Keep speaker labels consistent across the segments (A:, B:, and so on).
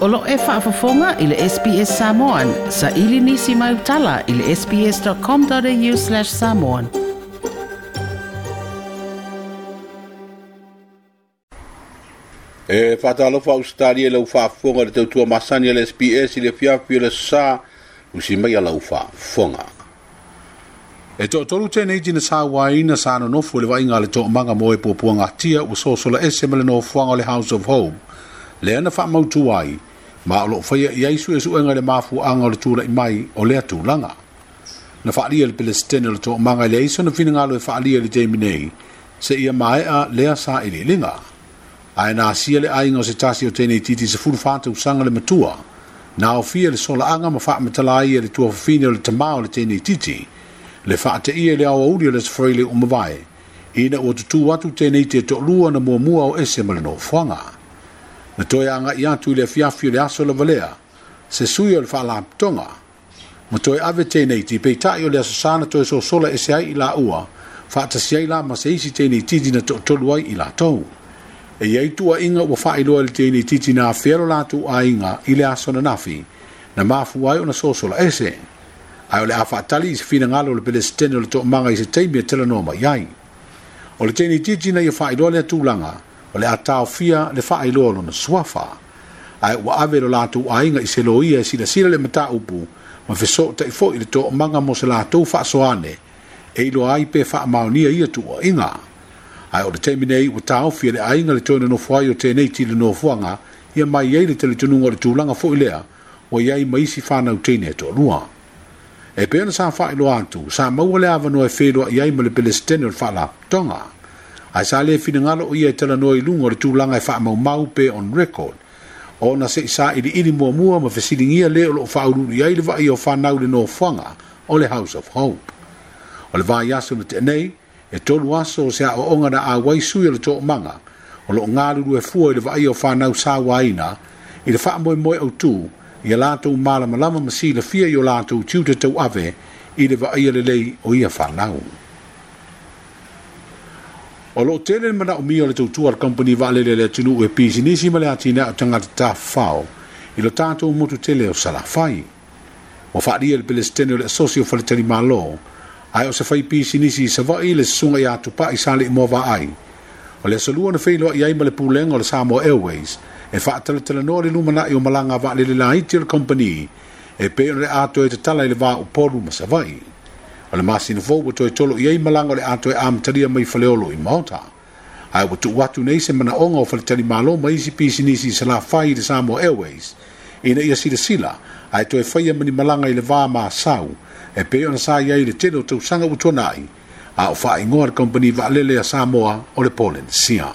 A: Olo e whaafafonga i le SBS Samoan. Sa ili nisi mai utala i le sbs.com.au slash samoan. E whaatalofa Australia lau whaafonga le tautua masani le SBS i le fiafi le sa usi mai a lau whaafonga.
B: E tō toru tēnei jina sā wāina sā no nofu le wainga le tō manga moe pōpuanga tia o sōsola e semele no whuanga le House of Home. le ana faamautu ai ma lo fa ya isu isu nga le mafu anga le tula i mai o le tu langa na fa le pele stenel to manga le isu na fina e le fa le jemine se ia mai a le sa ile linga ai na sia le ai ngo se tasi o tene titi se fulu fa tu sanga le matua na o fia le sola anga ma fa metala e ia le tua fina le tama o le tene titi le fa te ia le au le se freile o mavai ina o tu watu tene te to lua na mo mua o ese malno fanga na toe agaʻi atu i le afiafi le aso lavalea se sui o le faalapitoga ma toe ave teinei tipeitaʻi o le aso sa e na toe soasola ese ai i laʻua e faatasi ai la maseisi teinei titi na toʻatolu ai ila latou e iai tuuaʻiga ua faailoa i le teinei titi na afea lo latou aiga i le aso na nafi na mafu ai ona soasola ese ae o le a faatali i se finagalo o le pelesetene e o le toʻamaga i se taimi e telanoa mai o le teinei titi na ia faailoa le langa, o le a taofia le faailoa lona suafa ae ua ave lo latou aiga i se loia e silasila le mata mataupu ma fesootaʻi foʻi i le toʻamaga mo se latou soane e iloa ai pe faamaonia ia tuuaʻiga ai o le taimi nei le taofi e le aiga no toenanofo ai o le tenei tilinofoaga ia mai ai le talitunuga o le tulaga foʻi lea ua iai ma isi fanauteine e toʻalua e pe ona sa faailoa atu sa maua le avanoa e ia ai ma le pelesetene o le tonga ai sa le finangalo ia e tala noa i lunga le tūlanga e wha mau mau pe on record. O na se isa i li ili mua mua ma fesilingia le o uru whaulu i aile wa i o whanau le noa whanga o le House of Hope. O le vai aso na te nei, e tolu aso o se a o onga na a waisui o le tō manga, o lo ngāruru e fua i le wai o whanau sa waina, i le wha mo moe au tū, i a lātou mālama lama masi le fia i o lātou tiuta tau ave, i le wai le lei o ia whanau. Thank o lo tele mana o mio le tu tu al company vale le le tinu e pisinisi ma le atina o tanga ta fao i lo tanto mo tu tele o sala fai e o fa di el pele stene le socio fa le tani malo ai o se fai pisinisi se va ile sunga ya tu pa i sale mo va ai o le solu ona fe lo ya i male puleng o le samo airways e fa tele tele no le lumana i o malanga va le le la itil company e pe re ato e te tala i le va o poru ma se va ai o le masina fou ua toetolo i ai malaga o le a toe amatalia mai faleolo i maota ae ua tuu atu nei se manaʻoga o faletalimālo ma isi pisinisi i salafai i le samoa airways ina ia silasila ae toe faia ma ni malaga i le vā masau e pei ona sa iai le tele o tausaga ua tuana ai a o faaigoa le kompani vaalele a samoa o le polensia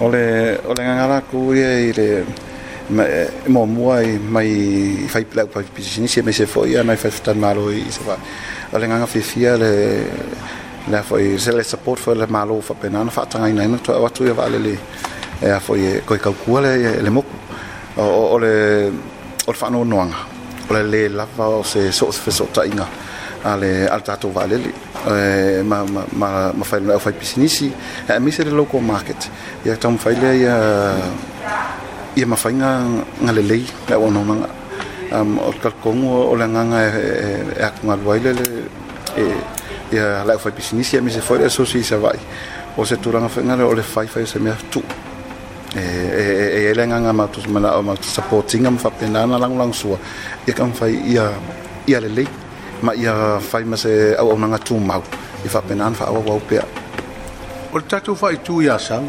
C: o le gagalakuia i le Eh, mo mua i e mai fai plau pa pisini se me se foi ana fai tan malo i se va ale nga fi fi ale le foi se le support fo le malo fa penana fa tanga ina to wa tu va e le le e foi e ko ka ku ale le mo o le o fa no noanga o le le la va se so se so ta inga ale al tato va le le ma ma ma fai no fai pisini si e mi se le local market ya tam fai le ya ia mafainga nga lelei le o no manga o ka kongo o le nga nga e, e, e, e ak nga waile le e ia la fa pisinisi mi se foi eso si se vai o se turanga fa nga o le fai fai se me tu e e e ele nga nga matus mala o mat supporting am fa pena na lang lang sua ia kan fai ia ia lelei ma ia fai ma se au nga tu mau
D: i
C: fa pena fa au au pe
D: o tatu fai tu ia sang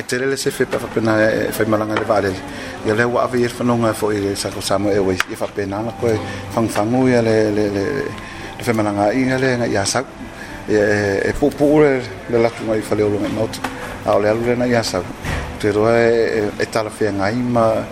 C: e tere le se fepa fapena e fai malanga le vale le ia le wa avi e fanonga fo i le sako samu e wais i fapena na koe fangfangu ia le le le le fai malanga i nga le nga i asau e, e pupu ure le latu nga i fale olo ngai maut a ole alu le nga i asau te roa e, e, e tala fia nga i ma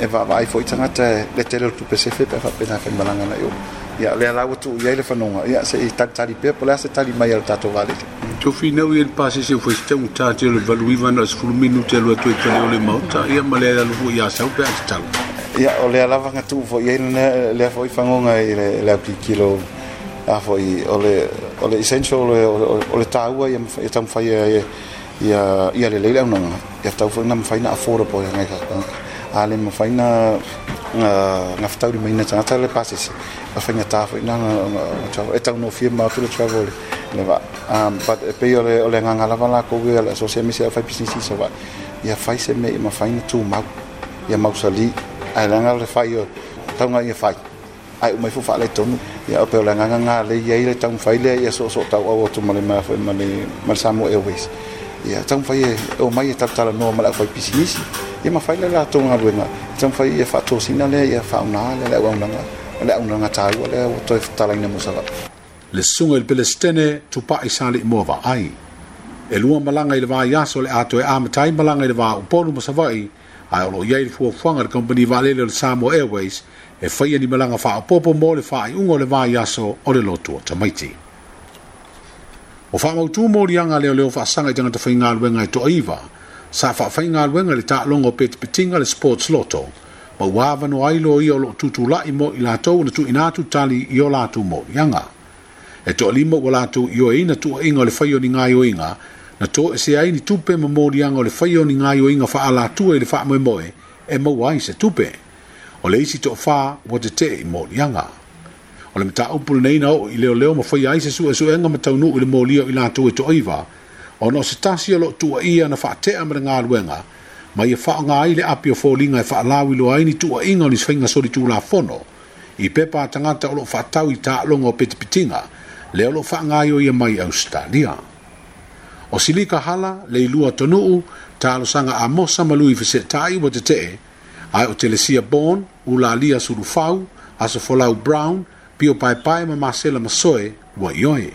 C: e va va i fo i tangata le tere le tupe se fepa fapena fai malanga na i o ya le ala wotu ya le fanonga ya se tak tali pe pour la se tali mai al tato vale e tu
D: fi no il passe se fois te un tati le valui van as fulu minute le tu te le le mota ya male ala lu ya sa pe at tal
C: ya ole ala va ngatu fo ya le le fo i fanonga le le pi kilo a fo i ole ole essential ole ole tawa ya ya tam fa ya ya ya le le ya e, tau fo na fa na afford po ya ngai ka ale ma faina na fatau di maina tanga tale pases a faina ta faina eta uno firma filo travel le va e um, but e pio ole le nga ngala vala ko we le so se mi se fa business so va ia fai se me ma faina tu ma ia ma usali a la nga le fai yo ta nga ia fai ai mai fu fa le tonu ya pe le nga nga le ia ile ta fai le ia so so ta o tu ma ma fa ma le ma samu e ia tau fai e o mai e tau tala noa malau fai pisi nisi ia ma fai lela tonga wenga tau fai e fatu sina le ia fa una le le wa unanga le au nanga tāua le au toi fatala musala
B: le sunga il pele stene tu pa i sali mo ai e lua malanga il va yaso le ato e amatai malanga il va o mo savai ai o ia il fo fuanga le company va lele le Samo Airways e fai ni malanga fa popo mo le fa i ungo le va so o le lotu o tamaiti o whamautu morianga leo leo whaasanga i tangata whainga aluenga i e toaiva, sa whainga aluenga le taalongo pe te pitinga le sports loto, ma wāwa no ailo i o lo tutu la i mo i la tau na tu inatu tali i o la tu morianga. E toa limo wa la tu i o eina tu a inga o le whaio ni ngai o inga, na to e se ai ni tupe ma morianga o le whaio ni ngai o inga wha a la tu e le wha moe moe, e ma wai se tupe. O le isi to wha wa te te i morianga o le mataupu lenei na oo i leoleo ma faia ai se suʻesuʻega ma e no o le molia o i latou e toʻaiva ona o se tasi o loo tuuaia na faatea ma le alwenga. ma fa faaoga ai le api o foliga e faalauiloa ai ni tuuaʻiga o ni sfaiga fono. i pepa a tagata o loo faatau i taʻaloga o petipitiga le o loo faagaio ia mai ausitalia o silika hala le ilua tonuu talosaga amosa ma lui fesetaʻi ua tetee Ai o telesia bon ulalia sulufau aso folau brown pio pai pai ma masela ma soe wa yoe.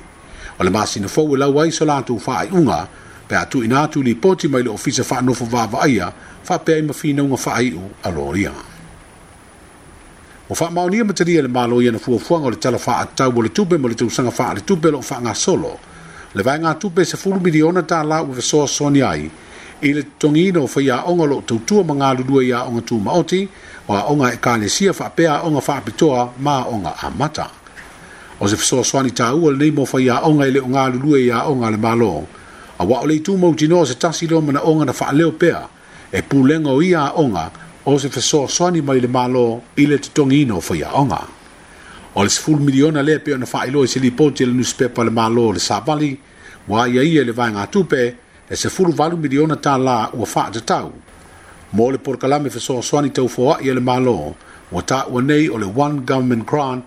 B: O le masi na fau e lau ai so unga, pe atu ina atu li poti mai le ofisa wha anofo wa wa aia, wha pe ai ma fina unga wha ai u a roria. O wha maonia materia le malo iana fua fuanga o le tala wha atau o le tupe mo le tausanga wha le tupe lo wha solo, le vai ngā tupe se fulu miliona ta la uwe soa soni ai, i le tongino fa ia onga lo tautua ma ngā lulua ia onga tu maoti, wa onga e kane sia fa pea onga fa pitoa ma onga amata. O se fiso swani ta ua le neimo fa ia onga ele onga lulue ia onga le malo. A wa ole tu mou tino se tasi leo mana onga na fa leo pea e pu lengo ia onga o se fiso swani mai le malo ile te tongi ino fa ia onga. O le sifulu miliona e le pe ona fa ilo e se li poti le nuspepa le malo le sabali wa ia ia le vai ngatupe e se fulu valu miliona ta la ua fa tau Mole mo le porokalame fesoasoani taufoaʻi a le malo ua taʻua nei o one government grant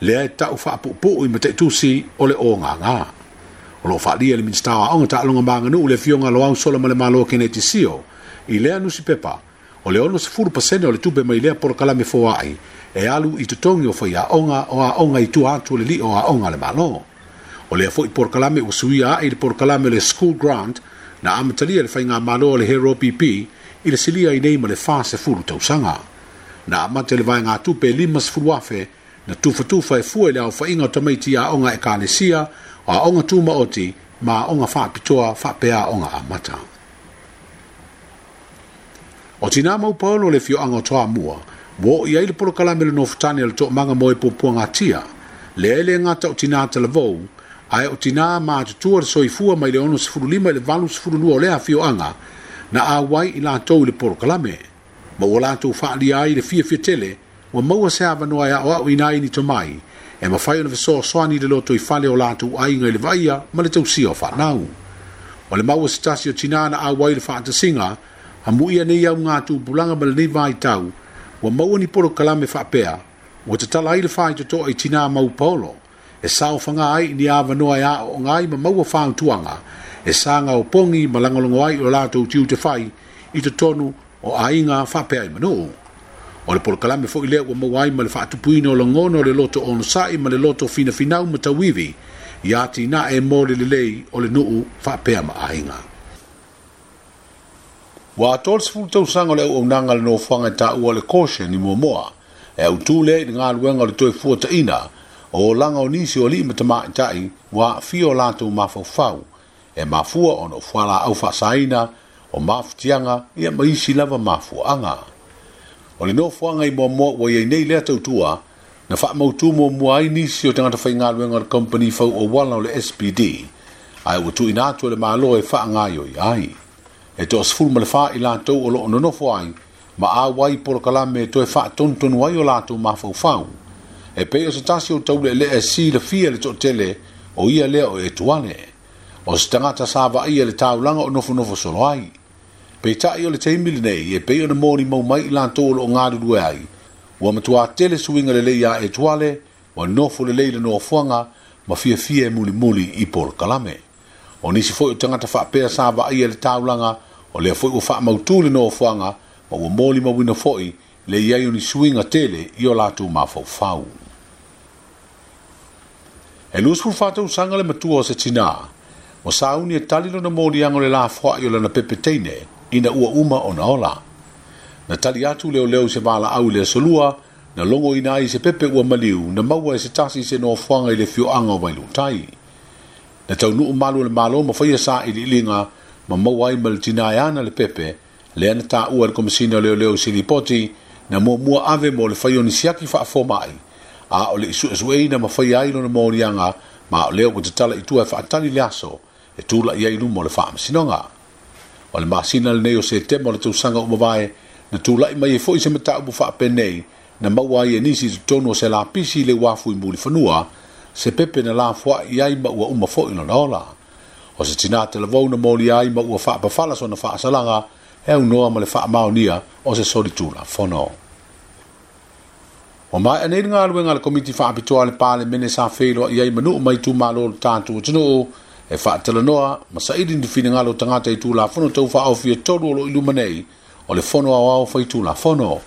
B: lea e taʻu faapuʻupuʻu i ma taʻitusi o le ogagā o loo faaalia le minista aʻoga taʻalogo maganuu le afioga aloau sola ma le malo kenetisio i anu nusi pepa o le 60 pasene o le tupe mai lea porokalame foaʻi e alu i totogi o faiaʻoga o aʻoga i tua atu o le lii o aʻoga a le malo o lea foʻi porokalame ua suia i le porokalame le school grant na am amatalia le faigā malo o le hero pp i le silia i nei ma le fasefulu tausaga na amata i le vaega tupe e lima sefulu afe na tufatufa e fua i le aofaʻiga o tamaiti aʻoga ekalesia o aʻoga tumaoti ma aʻoga faapitoa faapeaʻoga amata o tinā mau paolo le fioaga o toamua ua oo ai le polokalame le nofutani a le toʻamaga mo e puapuagatia leai le gata o tinā talavou ae o tinā matutua le soifua mai le 6 i le 8 o le afioaga na a wai i la tau le poro kalame. Ma o la tau wha li ai le fia fia tele, wa maua se hawa noa ia e o au i nai ni tamai, e ma whai ona fesoa ni le loto i fale o la tau ai ngai le vaia, ma le tau si o wha nau. O le maua se tasi o tina na a wai le wha singa, a mu ia nei au ngā tu bulanga ma le ni vai tau, wa maua ni poro kalame wha pea, wa te tala ai le wha i toto ai tina mau paolo, e sao whanga ai ni a wanoa ia e o ngai ma maua whaantuanga, e e sanga o pongi malangolongo ai o lātou tiu te whai i te tonu o ainga whapea i manu. O le polakalame fo i lea ua mau ma le whaatupuina o langono le loto o nosai ma le loto fina finau ma tawivi i ati na e mōle le lei o le nuu whapea ma ainga. Wa atol sifu tau sanga le au au nanga le nofuanga i taua le koshe ni mua mua e au tūle i ngā luenga le toi fuata ina o langa o nisi o li ima tamaa i tai wa fio lātou mafau fau e mafua ono fuala au fasaina o mafutianga i a maisi lava mafuanga. O le noa fuanga i mua wa iei nei lea tautua na wha mautu mua mua ai nisi o tangata whai ngalu engar company fau o wala o le SPD ai ua tu inatua le malo e wha ngai o i ai. E to asful ma le wha i la tau o lo ono noa fuai ma a wai polo kalame to e wha tonton wai o la tau mafau fau. E pe o sa tasi o tau le le e si le fia le to tele o ia lea o e tuanea o se tangata sa vaai le taulanga o nofu nofu solo ai. Pei tae o le teimili nei e pei o na mōni mau mai i lan tōlo o ngāri rue ai. Ua matua tele suinga le leia e tuale, wa nofu le leila noa fuanga, ma fia fia e muli muli i por kalame. O nisi foi o tangata faa pea sa vaai le taulanga, o lea foi o faa mautu le noa fuanga, ma ua mōni mau ina foi, le iai o ni suinga tele i o lātou mā fau fau. E lūs pūfātou sanga le matua o se tinaa, o sauni e tali lona moliaga o le lafoaʻi o lana pepeteine ina ua uma ona ola na tali atu leoleo se valaau i le asolua na logoina ai se pepe ua maliu na maua e se tasi se noafoaga i le fioaga o vailutai na taunuu malu o le malo ma faia sa iliʻiliga ma maua ai ma le tinā e ana le pepe lea na taʻua le komisina o leoleo i silipoti na muamua ave mo le faionisiaki faafomaʻi a o le suʻesuʻeina ma faia ai lona moliaga ma o lea ua tatala itua e faatali le aso e tula ia ilu mo le faa masinonga. O le masina le neyo se te mo le tausanga umavae, na tula ima ye fo ise mata upu faa penei, na maua ye nisi to tono se la pisi le wafu imu li fanua, se pepe na la fwa ia ima ua uma fo ino na ola. O se tina te lavou na moli ia ima ua faa pafala so na faa salanga, e unoa ma le faa maonia o se soli tula fono. O mai anei ngā luenga le komiti faa pitoa le pale mene sa feilo ia ima nuu maitu malo tātu o tino o, e fa atele noa, masa iri ni fine ngalo tangata i tu la fono tau faa ofia tolu olo ilu manei, o le fono au au fai tu la fono.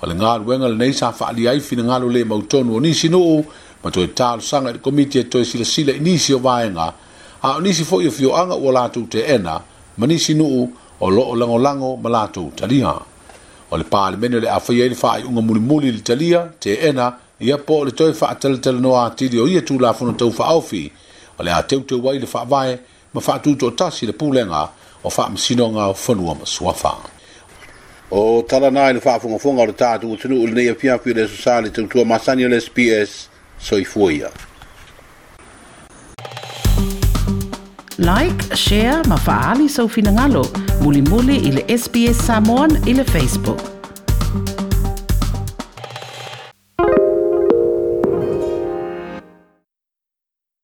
B: O le ngalo wenga le neisa faa li ai fine ngalo le mautonu o nisi nuu, ma toi talo sanga i komiti e toi sila sila i nisi o vaenga, a o nisi fo i o fio anga ua latu te ena, ma nisi nuu o lo o lango lango ma latu talia. O le pali mene le afai e le faa i unga muli muli li talia, te ena, ia po le toi faa tele tele noa tidi o ia tu la fono tau faa ofia, o le a teuteu ai le faavae ma faatuutoatasi le pulega o faamasinoga o fanua ma suafa
A: o talanā i le faafogafoga o le o atunuu i lenei afiafi o le asosā le tautua masani o le sps soifua ia like share ma faaali soufinagalo mulimuli i le sps samon i le facebook